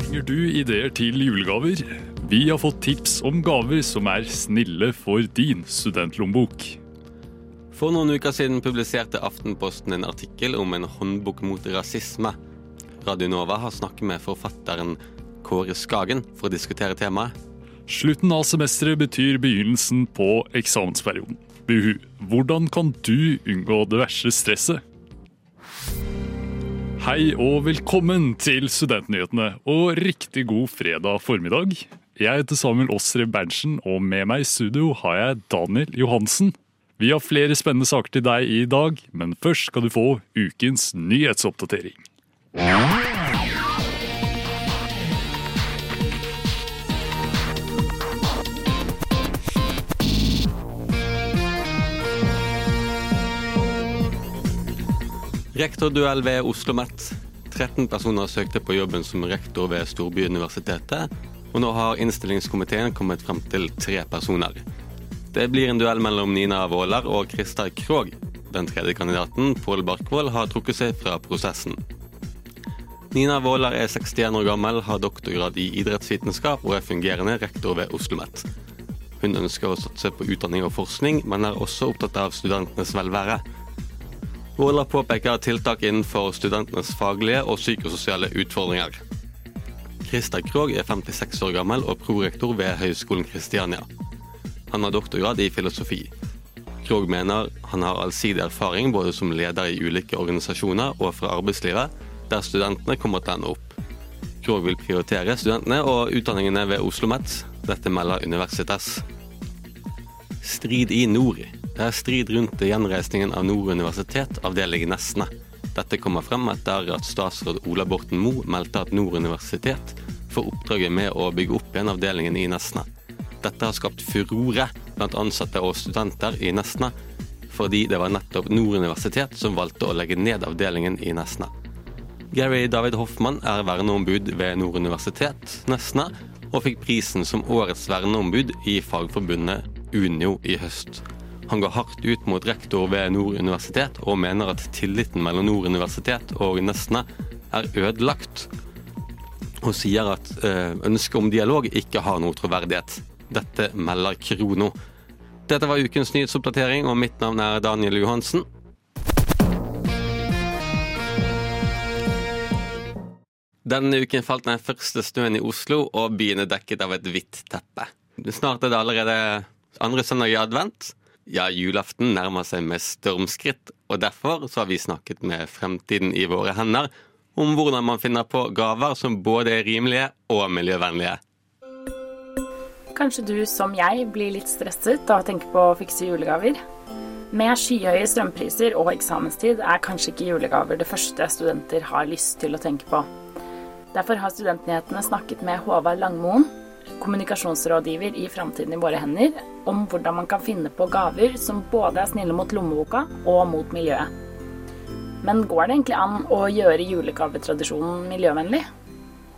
Trenger du ideer til julegaver? Vi har fått tips om gaver som er snille for din studentlommebok. For noen uker siden publiserte Aftenposten en artikkel om en håndbok mot rasisme. Radio Nova har snakket med forfatteren Kåre Skagen for å diskutere temaet. Slutten av semesteret betyr begynnelsen på eksamensperioden. Buhu, hvordan kan du unngå det verste stresset? Hei og velkommen til Studentnyhetene, og riktig god fredag formiddag. Jeg heter Samuel Åsrev Berntsen, og med meg i studio har jeg Daniel Johansen. Vi har flere spennende saker til deg i dag, men først skal du få ukens nyhetsoppdatering. Rektorduell ved Oslo OsloMet. 13 personer søkte på jobben som rektor ved Storbyuniversitetet, og nå har innstillingskomiteen kommet frem til tre personer. Det blir en duell mellom Nina Våler og Christer Krogh. Den tredje kandidaten, Pål Barkvold, har trukket seg fra prosessen. Nina Våler er 61 år gammel, har doktorgrad i idrettsvitenskap og er fungerende rektor ved Oslo OsloMet. Hun ønsker å satse på utdanning og forskning, men er også opptatt av studentenes velvære. Våler påpeker tiltak innenfor studentenes faglige og psykososiale utfordringer. Christer Krogh er 56 år gammel og prorektor ved Høgskolen Kristiania. Han har doktorgrad i filosofi. Krogh mener han har allsidig erfaring både som leder i ulike organisasjoner og fra arbeidslivet, der studentene kommer til å ende opp. Krogh vil prioritere studentene og utdanningene ved Oslo OsloMet. Dette melder Universitas. Strid i nord. Det er strid rundt gjenreisningen av Nord universitet, avdeling Nesna. Dette kommer frem etter at statsråd Ola Borten Moe meldte at Nord universitet får oppdraget med å bygge opp igjen avdelingen i Nesna. Dette har skapt furore blant ansatte og studenter i Nesna, fordi det var nettopp Nord universitet som valgte å legge ned avdelingen i Nesna. Gary David Hoffmann er verneombud ved Nord universitet Nesna, og fikk prisen som årets verneombud i fagforbundet Unio i høst. Han går hardt ut mot rektor ved Nord universitet og mener at tilliten mellom Nord universitet og Nesna er ødelagt, og sier at eh, ønsket om dialog ikke har noe troverdighet. Dette melder Krono. Dette var ukens nyhetsoppdatering, og mitt navn er Daniel Johansen. Denne uken falt den første snøen i Oslo, og byen er dekket av et hvitt teppe. Snart er det allerede andre søndag i advent. Ja, julaften nærmer seg med stormskritt, og derfor så har vi snakket med Fremtiden i våre hender om hvordan man finner på gaver som både er rimelige og miljøvennlige. Kanskje du, som jeg, blir litt stresset av å tenke på å fikse julegaver? Med skyhøye strømpriser og eksamenstid er kanskje ikke julegaver det første studenter har lyst til å tenke på. Derfor har Studentnyhetene snakket med Håvard Langmoen, kommunikasjonsrådgiver i Framtiden i våre hender, om hvordan man kan finne på gaver som både er snille mot lommeboka og mot miljøet. Men går det egentlig an å gjøre julegavetradisjonen miljøvennlig?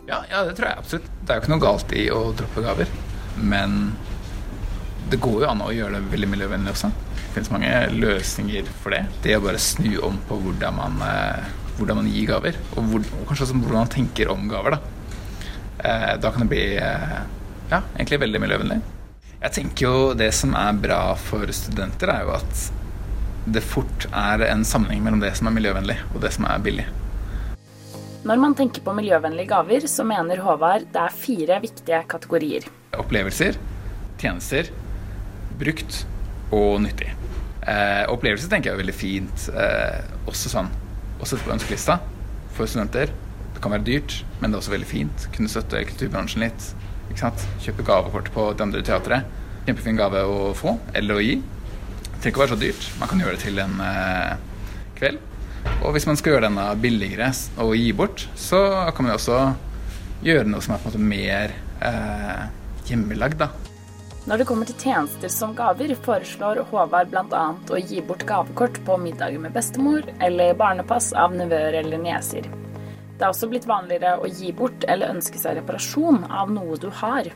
Ja, ja, det tror jeg absolutt. Det er jo ikke noe galt i å droppe gaver. Men det går jo an å gjøre det veldig miljøvennlig også. Det finnes mange løsninger for det. Det å bare snu om på hvordan man eh, hvordan man gir gaver, og, hvor, og kanskje også hvordan man tenker om gaver. Da, eh, da kan det bli eh, ja, egentlig veldig miljøvennlig. Jeg tenker jo det som er bra for studenter, er jo at det fort er en sammenheng mellom det som er miljøvennlig, og det som er billig. Når man tenker på miljøvennlige gaver, så mener Håvard det er fire viktige kategorier. Opplevelser, tjenester, brukt og nyttig. Eh, opplevelser tenker jeg er veldig fint. Eh, også sånn å sette på ønskelista for studenter. Det kan være dyrt, men det er også veldig fint. Kunne støtte kulturbransjen litt. Ikke sant? Kjøpe gavekort på det andre teatret. Kjempefin gave å få eller å gi. Det trenger ikke å være så dyrt. Man kan gjøre det til en eh, kveld. Og hvis man skal gjøre denne billigere og gi bort, så kan man også gjøre noe som er på en måte mer eh, hjemmelagd, da. Når det kommer til tjenester som gaver, foreslår Håvard bl.a. å gi bort gavekort på middager med bestemor, eller barnepass av nevøer eller nieser. Det er også blitt vanligere å gi bort eller ønske seg reparasjon av noe du har.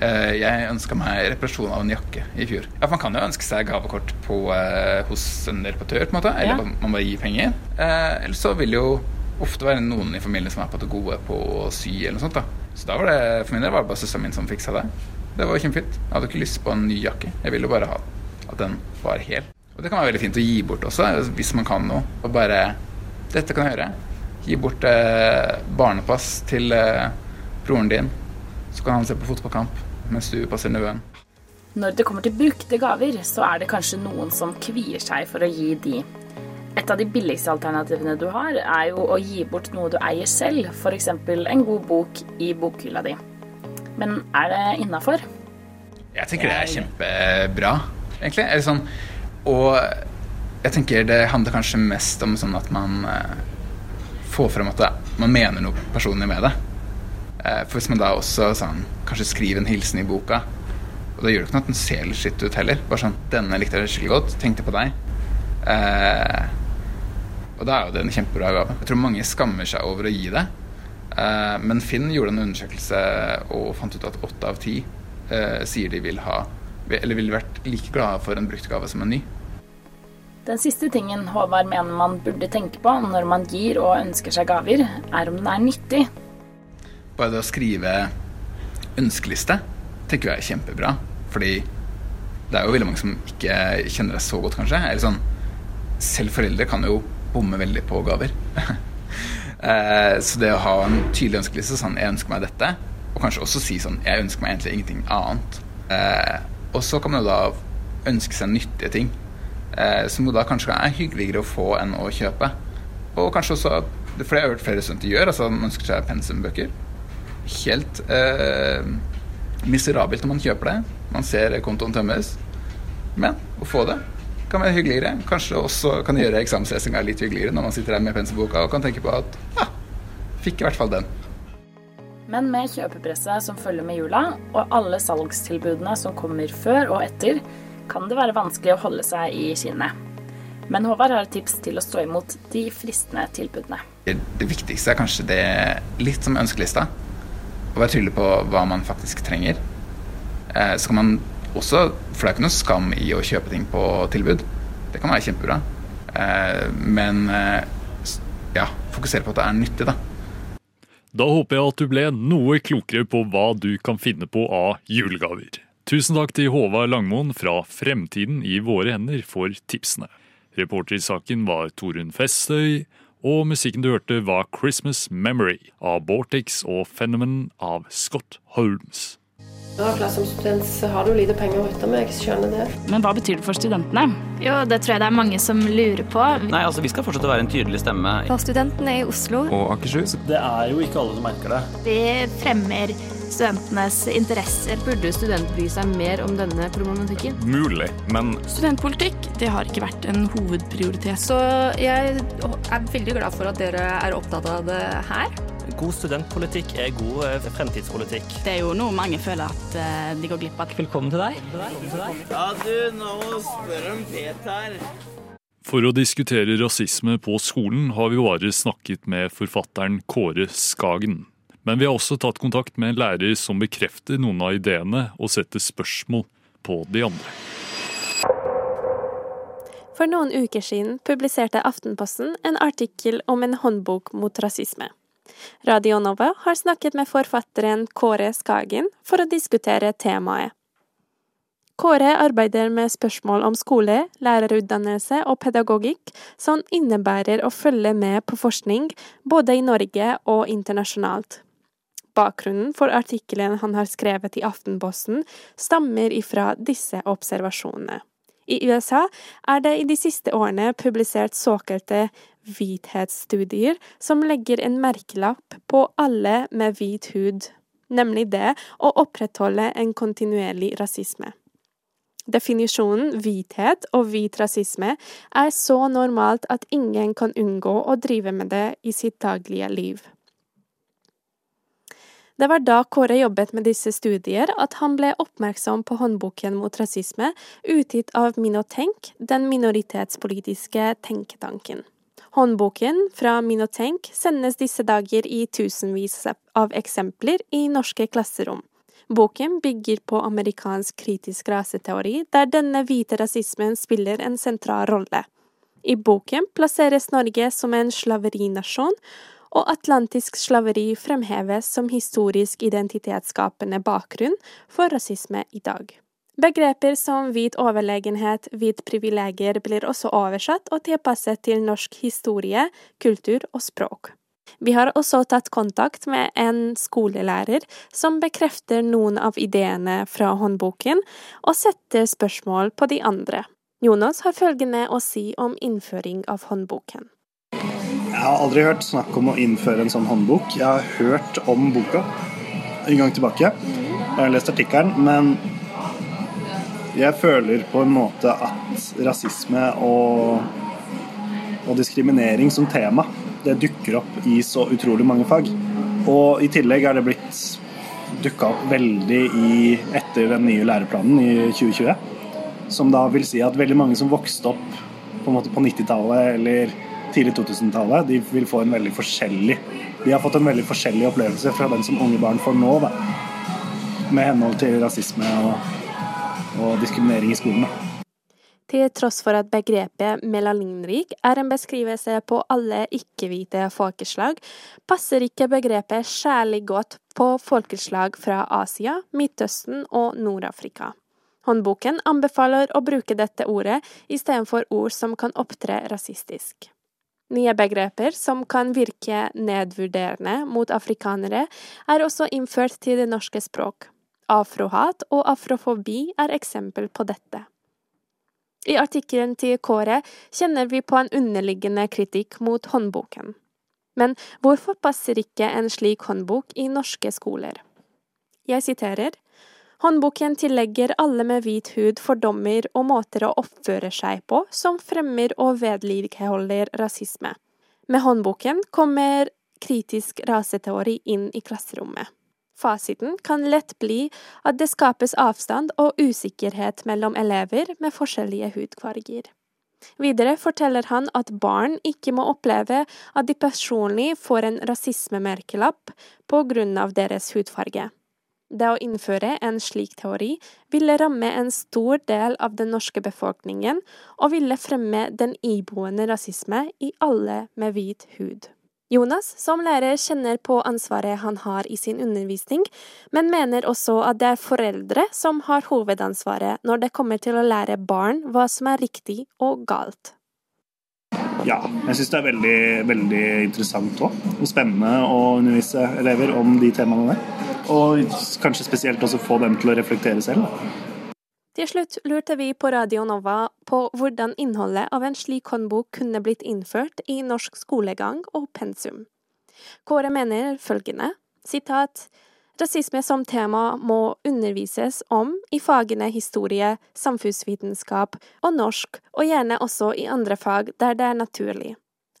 Eh, jeg ønska meg reparasjon av en jakke i fjor. Ja, Man kan jo ønske seg gavekort på, eh, hos en reparatør, på en måte. Eller Ja. man bare gir penger. Eh, eller så vil det jo ofte være noen i familien som er på det gode på å sy eller noe sånt. da. Så da var det, for min del var det bare søsteren min som fiksa det. Det var kjempefint. Jeg hadde ikke lyst på en ny jakke. Jeg ville bare ha at den var hel. Og det kan være veldig fint å gi bort også, hvis man kan noe. Og bare Dette kan jeg gjøre. Gi bort eh, barnepass til eh, broren din, så kan han se på fotballkamp mens du passer nevøen. Når det kommer til brukte gaver, så er det kanskje noen som kvier seg for å gi de. Et av de billigste alternativene du har, er jo å gi bort noe du eier selv, f.eks. en god bok i bokhylla di. Men er det innafor? Jeg tenker det er kjempebra, egentlig. Eller sånn, og jeg tenker det handler kanskje mest om sånn at man eh, fram at man mener noe personlig med det. Eh, for hvis man da også sånn, kanskje skriver en hilsen i boka, og da gjør det ikke noe at den ser litt skitt ut heller. Bare sånn 'Denne likte jeg skikkelig godt. Tenkte på deg'. Eh, og da er jo det en kjempebra gave. Jeg tror mange skammer seg over å gi det. Eh, men Finn gjorde en undersøkelse og fant ut at åtte av ti eh, sier de vil ha Eller ville vært like glade for en brukt gave som en ny. Den siste tingen Håvard mener man burde tenke på når man gir og ønsker seg gaver, er om den er nyttig. Bare det å skrive ønskeliste tenker jeg er kjempebra. Fordi det er jo veldig mange som ikke kjenner deg så godt, kanskje. Eller sånn, selv foreldre kan jo bomme veldig på gaver. Eh, så det å ha en tydelig ønskeliste, sånn 'jeg ønsker meg dette', og kanskje også si sånn 'jeg ønsker meg egentlig ingenting annet'. Eh, og så kan man jo da ønske seg nyttige ting, eh, som da kanskje er hyggeligere å få enn å kjøpe. Og kanskje også, for det har jeg hørt flere studenter gjør, altså man ønsker seg pensumbøker. Helt eh, miserabelt når man kjøper det. Man ser kontoen tømmes. Men å få det kan være hyggeligere. Kanskje også kan gjøre eksamenslesinga litt hyggeligere når man sitter der med pensumboka og kan tenke på at ja, fikk i hvert fall den. Men med kjøpepresset som følger med jula, og alle salgstilbudene som kommer før og etter, kan det være vanskelig å holde seg i skinnet. Men Håvard har et tips til å stå imot de fristende tilbudene. Det, det viktigste er kanskje det litt som ønskelista. Å være tydelig på hva man faktisk trenger. Eh, så kan man også, for det er ikke noe skam i å kjøpe ting på tilbud. Det kan være kjempebra. Eh, men eh, ja, fokusere på at det er nyttig, da. Da håper jeg at du ble noe klokere på hva du kan finne på av julegaver. Tusen takk til Håvard Langmoen fra Fremtiden i våre hender for tipsene. Reporter i saken var Torunn Festøy, og musikken du hørte var 'Christmas Memory' av Bortex og 'Phenomenon' av Scott Holmes. Ja, klart Som student så har du lite penger å rutte med, jeg skjønner det. Men hva betyr det for studentene? Jo, det tror jeg det er mange som lurer på. Nei, altså Vi skal fortsette å være en tydelig stemme. For studentene i Oslo. Og Akershus. Det er jo ikke alle som merker det. Det fremmer studentenes interesser. Burde studenter bry seg mer om denne problematikken? Mulig, men Studentpolitikk det har ikke vært en hovedprioritet. Så jeg er veldig glad for at dere er opptatt av det her. God studentpolitikk er god eh, fremtidspolitikk. Det er jo noe mange føler at eh, de går glipp av. Velkommen til deg. Ja, du, nå spørre om Peter. For å diskutere rasisme på skolen har vi bare snakket med forfatteren Kåre Skagen. Men vi har også tatt kontakt med en lærer som bekrefter noen av ideene og setter spørsmål på de andre. For noen uker siden publiserte Aftenposten en artikkel om en håndbok mot rasisme. Radio Nova har snakket med forfatteren Kåre Skagen for å diskutere temaet. Kåre arbeider med spørsmål om skole, lærerutdannelse og pedagogikk som innebærer å følge med på forskning både i Norge og internasjonalt. Bakgrunnen for artikkelen han har skrevet i Aftenposten, stammer ifra disse observasjonene. I USA er det i de siste årene publisert såkalte hvithetsstudier som legger en merkelapp på alle med hvit hud, nemlig det å opprettholde en kontinuerlig rasisme. Definisjonen hvithet og hvit rasisme er så normalt at ingen kan unngå å drive med det i sitt daglige liv. Det var da Kåre jobbet med disse studier at han ble oppmerksom på håndboken mot rasisme, utgitt av Minotenk, den minoritetspolitiske tenketanken. Håndboken fra Minotenk sendes disse dager i tusenvis av eksempler i norske klasserom. Boken bygger på amerikansk kritisk raseteori, der denne hvite rasismen spiller en sentral rolle. I boken plasseres Norge som en slaverinasjon, og atlantisk slaveri fremheves som historisk identitetsskapende bakgrunn for rasisme i dag. Begreper som hvit overlegenhet, hvit privilegier blir også oversatt og tilpasset til norsk historie, kultur og språk. Vi har også tatt kontakt med en skolelærer som bekrefter noen av ideene fra håndboken, og setter spørsmål på de andre. Jonas har følgende å si om innføring av håndboken. Jeg har aldri hørt snakk om å innføre en sånn håndbok. Jeg har hørt om boka en gang tilbake. Jeg har lest artikkelen, men jeg føler på en måte at rasisme og, og diskriminering som tema det dukker opp i så utrolig mange fag. Og i tillegg er det blitt dukka opp veldig i, etter den nye læreplanen i 2020. Som da vil si at veldig mange som vokste opp på, på 90-tallet eller tidlig 2000-tallet, de vil få en veldig forskjellig De har fått en veldig forskjellig opplevelse fra den som unge barn får nå, da. Med henhold til rasisme og, og diskriminering i skolen. Til tross for at begrepet melaninrik er en beskrivelse på alle ikke-hvite folkeslag, passer ikke begrepet særlig godt på folkeslag fra Asia, Midtøsten og Nord-Afrika. Håndboken anbefaler å bruke dette ordet istedenfor ord som kan opptre rasistisk. Nye begreper som kan virke nedvurderende mot afrikanere, er også innført til det norske språk. Afrohat og afrofobi er eksempel på dette. I artikkelen til Kåre kjenner vi på en underliggende kritikk mot håndboken. Men hvorfor passer ikke en slik håndbok i norske skoler? Jeg siterer Håndboken tillegger alle med hvit hud fordommer og måter å oppføre seg på som fremmer og vedlikeholder rasisme. Med håndboken kommer kritisk raseteori inn i klasserommet. Fasiten kan lett bli at det skapes avstand og usikkerhet mellom elever med forskjellige hudfarger. Videre forteller han at barn ikke må oppleve at de personlig får en rasismemerkelapp på grunn av deres hudfarge. Det å innføre en slik teori ville ramme en stor del av den norske befolkningen, og ville fremme den iboende rasisme i alle med hvit hud. Jonas som lærer kjenner på ansvaret han har i sin undervisning, men mener også at det er foreldre som har hovedansvaret når det kommer til å lære barn hva som er riktig og galt. Ja, jeg syns det er veldig, veldig interessant også, Og spennende å undervise elever om de temaene der. Og kanskje spesielt også få dem til å reflektere selv. Til slutt lurte vi på Radio Nova på hvordan innholdet av en slik håndbok kunne blitt innført i norsk skolegang og pensum. Kåre mener følgende, sitat, Rasisme som tema må undervises om i fagene historie, samfunnsvitenskap og norsk, og gjerne også i andre fag der det er naturlig.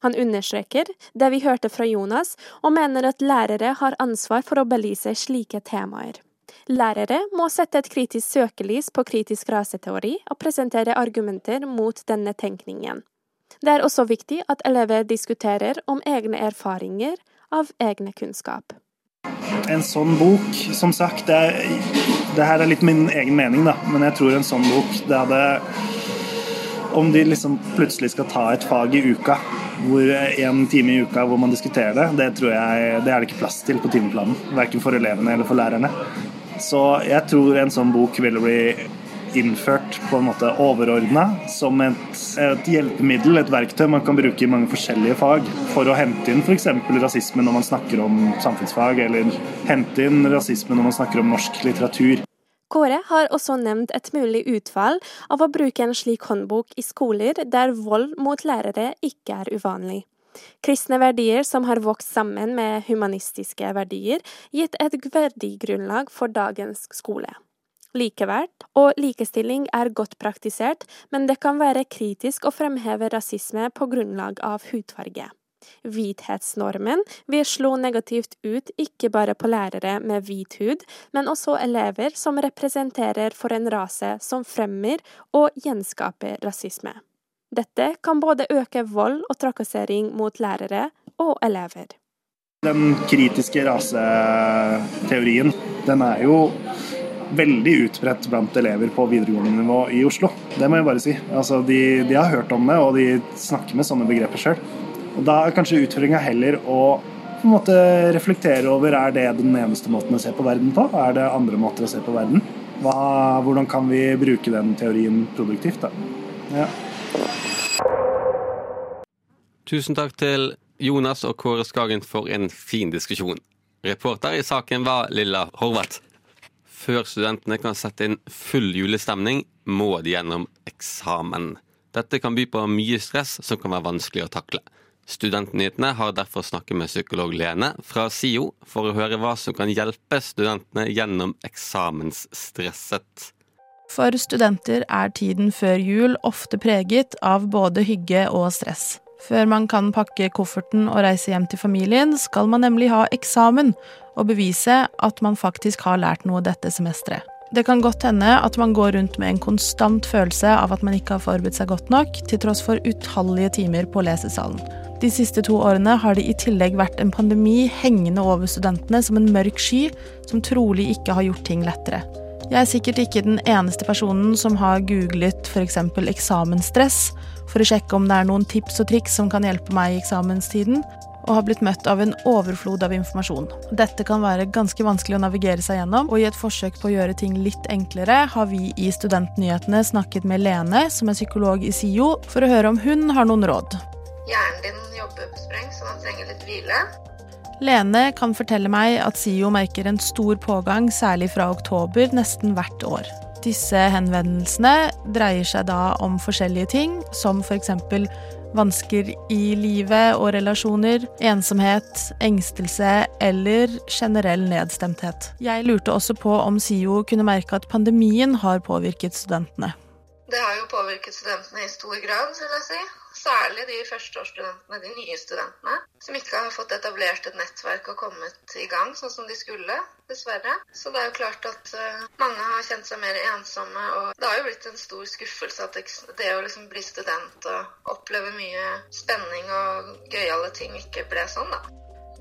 Han understreker det vi hørte fra Jonas, og mener at lærere har ansvar for å belyse slike temaer. Lærere må sette et kritisk søkelys på kritisk raseteori og presentere argumenter mot denne tenkningen. Det er også viktig at elever diskuterer om egne erfaringer av egne kunnskap. En sånn bok, som sagt Det, det her er litt min egen mening, da, men jeg tror en sånn bok det hadde Om de liksom plutselig skal ta et fag i uka, hvor en time i uka hvor man diskuterer det, det tror jeg det er det ikke plass til på timeplanen. Verken for elevene eller for lærerne. Så jeg tror en sånn bok vil bli innført på en måte overordna som et, et, hjelpemiddel, et verktøy man kan bruke i mange forskjellige fag for å hente inn f.eks. rasisme når man snakker om samfunnsfag, eller hente inn rasisme når man snakker om norsk litteratur. Kåre har også nevnt et mulig utfall av å bruke en slik håndbok i skoler der vold mot lærere ikke er uvanlig. Kristne verdier som har vokst sammen med humanistiske verdier, gitt et verdigrunnlag for dagens skole. Likeverd og likestilling er godt praktisert, men det kan være kritisk å fremheve rasisme på grunnlag av hudfarge. Hvithetsnormen vil slå negativt ut ikke bare på lærere med hvit hud, men også elever som representerer for en rase som fremmer og gjenskaper rasisme. Dette kan både øke vold og trakassering mot lærere og elever. Den kritiske raseteorien Den er jo veldig utbredt blant elever på videregående nivå i Oslo. Det må jeg bare si. Altså, de, de har hørt om det, og de snakker med sånne begreper sjøl. Og da er kanskje utfordringa heller å på en måte reflektere over er det den eneste måten å se på verden på. Er det andre måter å se på verden? Hva, hvordan kan vi bruke den teorien produktivt? da? Ja. Tusen takk til Jonas og Kåre Skagen for en fin diskusjon. Reporter i saken var Lilla Horvath. Før studentene kan sette inn full julestemning, må de gjennom eksamen. Dette kan by på mye stress som kan være vanskelig å takle. Studentnyhetene har derfor snakket med psykolog Lene fra SIO for å høre hva som kan hjelpe studentene gjennom eksamensstresset. For studenter er tiden før jul ofte preget av både hygge og stress. Før man kan pakke kofferten og reise hjem til familien, skal man nemlig ha eksamen og bevise at man faktisk har lært noe dette semesteret. Det kan godt hende at man går rundt med en konstant følelse av at man ikke har forberedt seg godt nok, til tross for utallige timer på lesesalen. De siste to årene har det i tillegg vært en pandemi hengende over studentene som en mørk sky, som trolig ikke har gjort ting lettere. Jeg er sikkert ikke den eneste personen som har googlet f.eks. eksamensstress for å sjekke om det er noen tips og triks som kan hjelpe meg i eksamenstiden, og har blitt møtt av en overflod av informasjon. Dette kan være ganske vanskelig å navigere seg gjennom, og i et forsøk på å gjøre ting litt enklere, har vi i Studentnyhetene snakket med Lene, som er psykolog i SIO, for å høre om hun har noen råd. Hjernen din jobber så man trenger litt hvile. Lene kan fortelle meg at SIO merker en stor pågang, særlig fra oktober, nesten hvert år. Disse henvendelsene dreier seg da om forskjellige ting, som f.eks. vansker i livet og relasjoner, ensomhet, engstelse eller generell nedstemthet. Jeg lurte også på om SIO kunne merke at pandemien har påvirket studentene. Det har jo påvirket studentene i stor grad, vil jeg si. Særlig de førsteårsstudentene, de nye studentene, som ikke har fått etablert et nettverk og kommet i gang sånn som de skulle, dessverre. Så det er jo klart at uh, mange har kjent seg mer ensomme, og det har jo blitt en stor skuffelse at det å liksom bli student og oppleve mye spenning og gøyale ting ikke ble sånn, da.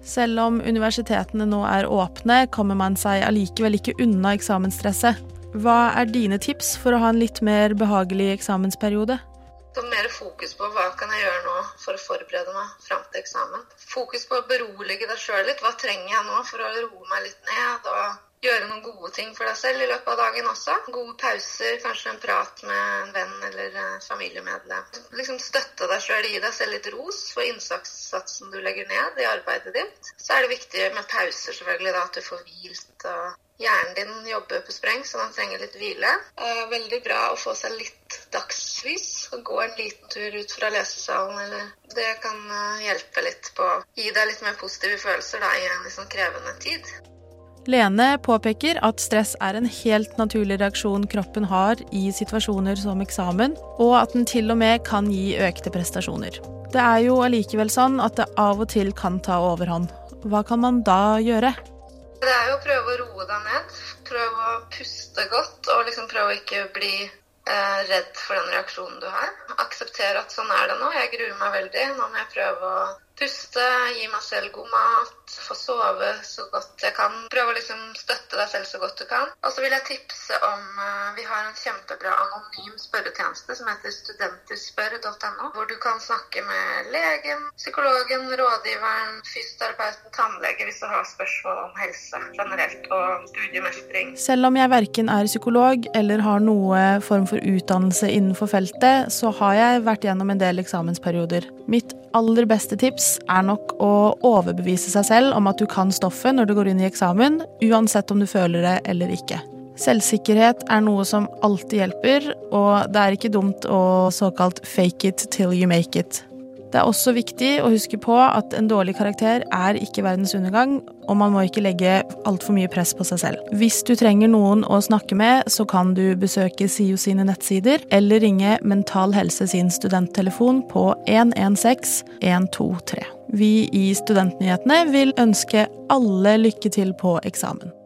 Selv om universitetene nå er åpne, kommer man seg allikevel ikke unna eksamensstresset. Hva er dine tips for å ha en litt mer behagelig eksamensperiode? Så mer fokus på hva kan jeg gjøre nå for å forberede meg fram til eksamen. Fokus på å berolige deg sjøl litt. Hva trenger jeg nå for å roe meg litt ned? og gjøre noen gode ting for deg selv i løpet av dagen også. Gode pauser, kanskje en prat med en venn eller familiemedlem. Liksom støtte deg sjøl, gi deg selv litt ros for innsatsen du legger ned i arbeidet ditt. Så er det viktig med pauser, selvfølgelig, da, at du får hvilt og Hjernen din jobber på spreng, så den trenger litt hvile. Veldig bra å få seg litt dagslys. Gå en liten tur ut fra lesesalen. Eller det kan hjelpe litt på å gi deg litt mer positive følelser da, i en liksom krevende tid. Lene påpeker at stress er en helt naturlig reaksjon kroppen har i situasjoner som eksamen, og at den til og med kan gi økte prestasjoner. Det er jo allikevel sånn at det av og til kan ta overhånd. Hva kan man da gjøre? Det er jo å prøve å roe deg ned. Prøve å puste godt og liksom prøve å ikke bli eh, redd for den reaksjonen du har. Akseptere at sånn er det nå. Jeg gruer meg veldig. Nå må jeg prøve å puste, gi meg selv god mat, få sove så godt jeg kan. Prøve å liksom støtte deg selv så godt du kan. Og så vil jeg tipse om uh, Vi har en kjempebra anonym spørretjeneste som heter studenterspør.no, hvor du kan snakke med legen, psykologen, rådgiveren, fysioterapeuten, tannlege hvis du har spørsmål om helse generelt og studiemestring. Selv om jeg verken er psykolog eller har noe form for utdannelse innenfor feltet, så har jeg vært gjennom en del eksamensperioder. Mitt aller beste tips er nok å overbevise seg selv om at du kan stoffet når du går inn i eksamen, uansett om du føler det eller ikke. Selvsikkerhet er noe som alltid hjelper, og det er ikke dumt å såkalt fake it till you make it. Det er også viktig å huske på at en dårlig karakter er ikke verdens undergang, og man må ikke legge altfor mye press på seg selv. Hvis du trenger noen å snakke med, så kan du besøke SIO sine nettsider, eller ringe Mental Helse sin studenttelefon på 116 123. Vi i Studentnyhetene vil ønske alle lykke til på eksamen.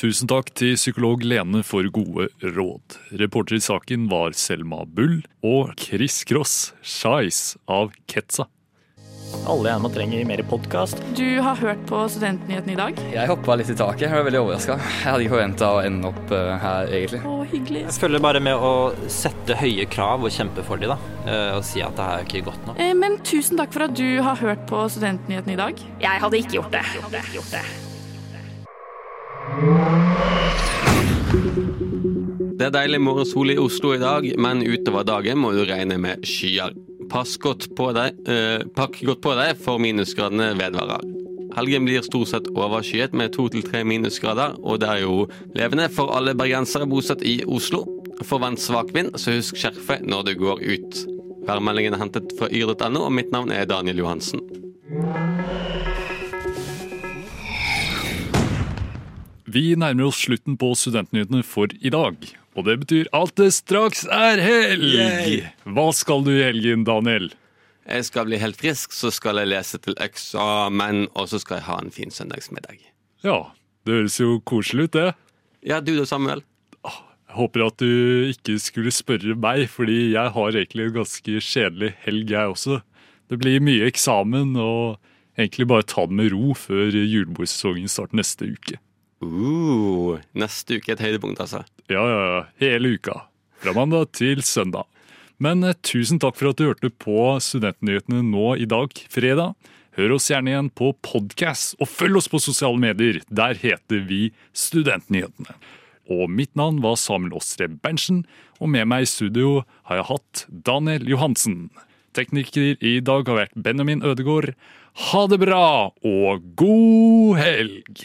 Tusen takk til psykolog Lene for gode råd. Reporter i saken var Selma Bull og Chris Cross, Scheiss av Ketza. Alle gjerne trenger mer podkast. Du har hørt på Studentnyhetene i dag? Jeg hoppa litt i taket. Jeg var veldig overraska. Jeg hadde ikke forventa å ende opp uh, her, egentlig. Å, hyggelig. Jeg følger bare med å sette høye krav og kjempe for dem, da. Uh, og si at det her er ikke godt nok. Eh, men tusen takk for at du har hørt på Studentnyhetene i dag. Jeg hadde ikke gjort det. Gjort det. Gjort det. Det er deilig morgensol i Oslo i dag, men utover dagen må du regne med skyer. Pass godt på deg, eh, pakk godt på deg, for minusgradene vedvarer. Helgen blir stort sett overskyet med to til tre minusgrader, og det er jo levende for alle bergensere bosatt i Oslo. Forvent svak vind, så husk skjerfet når du går ut. Værmeldingen er hentet fra yr.no, og mitt navn er Daniel Johansen. Vi nærmer oss slutten på Studentnyhetene for i dag. Og det betyr at det straks er helg! Hva skal du i helgen, Daniel? Jeg skal bli helt frisk, så skal jeg lese til eksamen, og så skal jeg ha en fin søndagsmiddag. Ja, det høres jo koselig ut, det. Ja, du da, Samuel? Jeg håper at du ikke skulle spørre meg, fordi jeg har egentlig en ganske kjedelig helg, jeg også. Det blir mye eksamen, og egentlig bare ta det med ro før julebordsesongen starter neste uke. Uh, neste uke et høydepunkt, altså. Ja, ja, ja. Hele uka. Fra mandag til søndag. Men eh, tusen takk for at du hørte på Studentnyhetene nå i dag, fredag. Hør oss gjerne igjen på podkast, og følg oss på sosiale medier. Der heter vi Studentnyhetene. Og mitt navn var Samuel Åstre Berntsen, og med meg i studio har jeg hatt Daniel Johansen. Tekniker i dag har vært Benjamin Ødegård. Ha det bra, og god helg!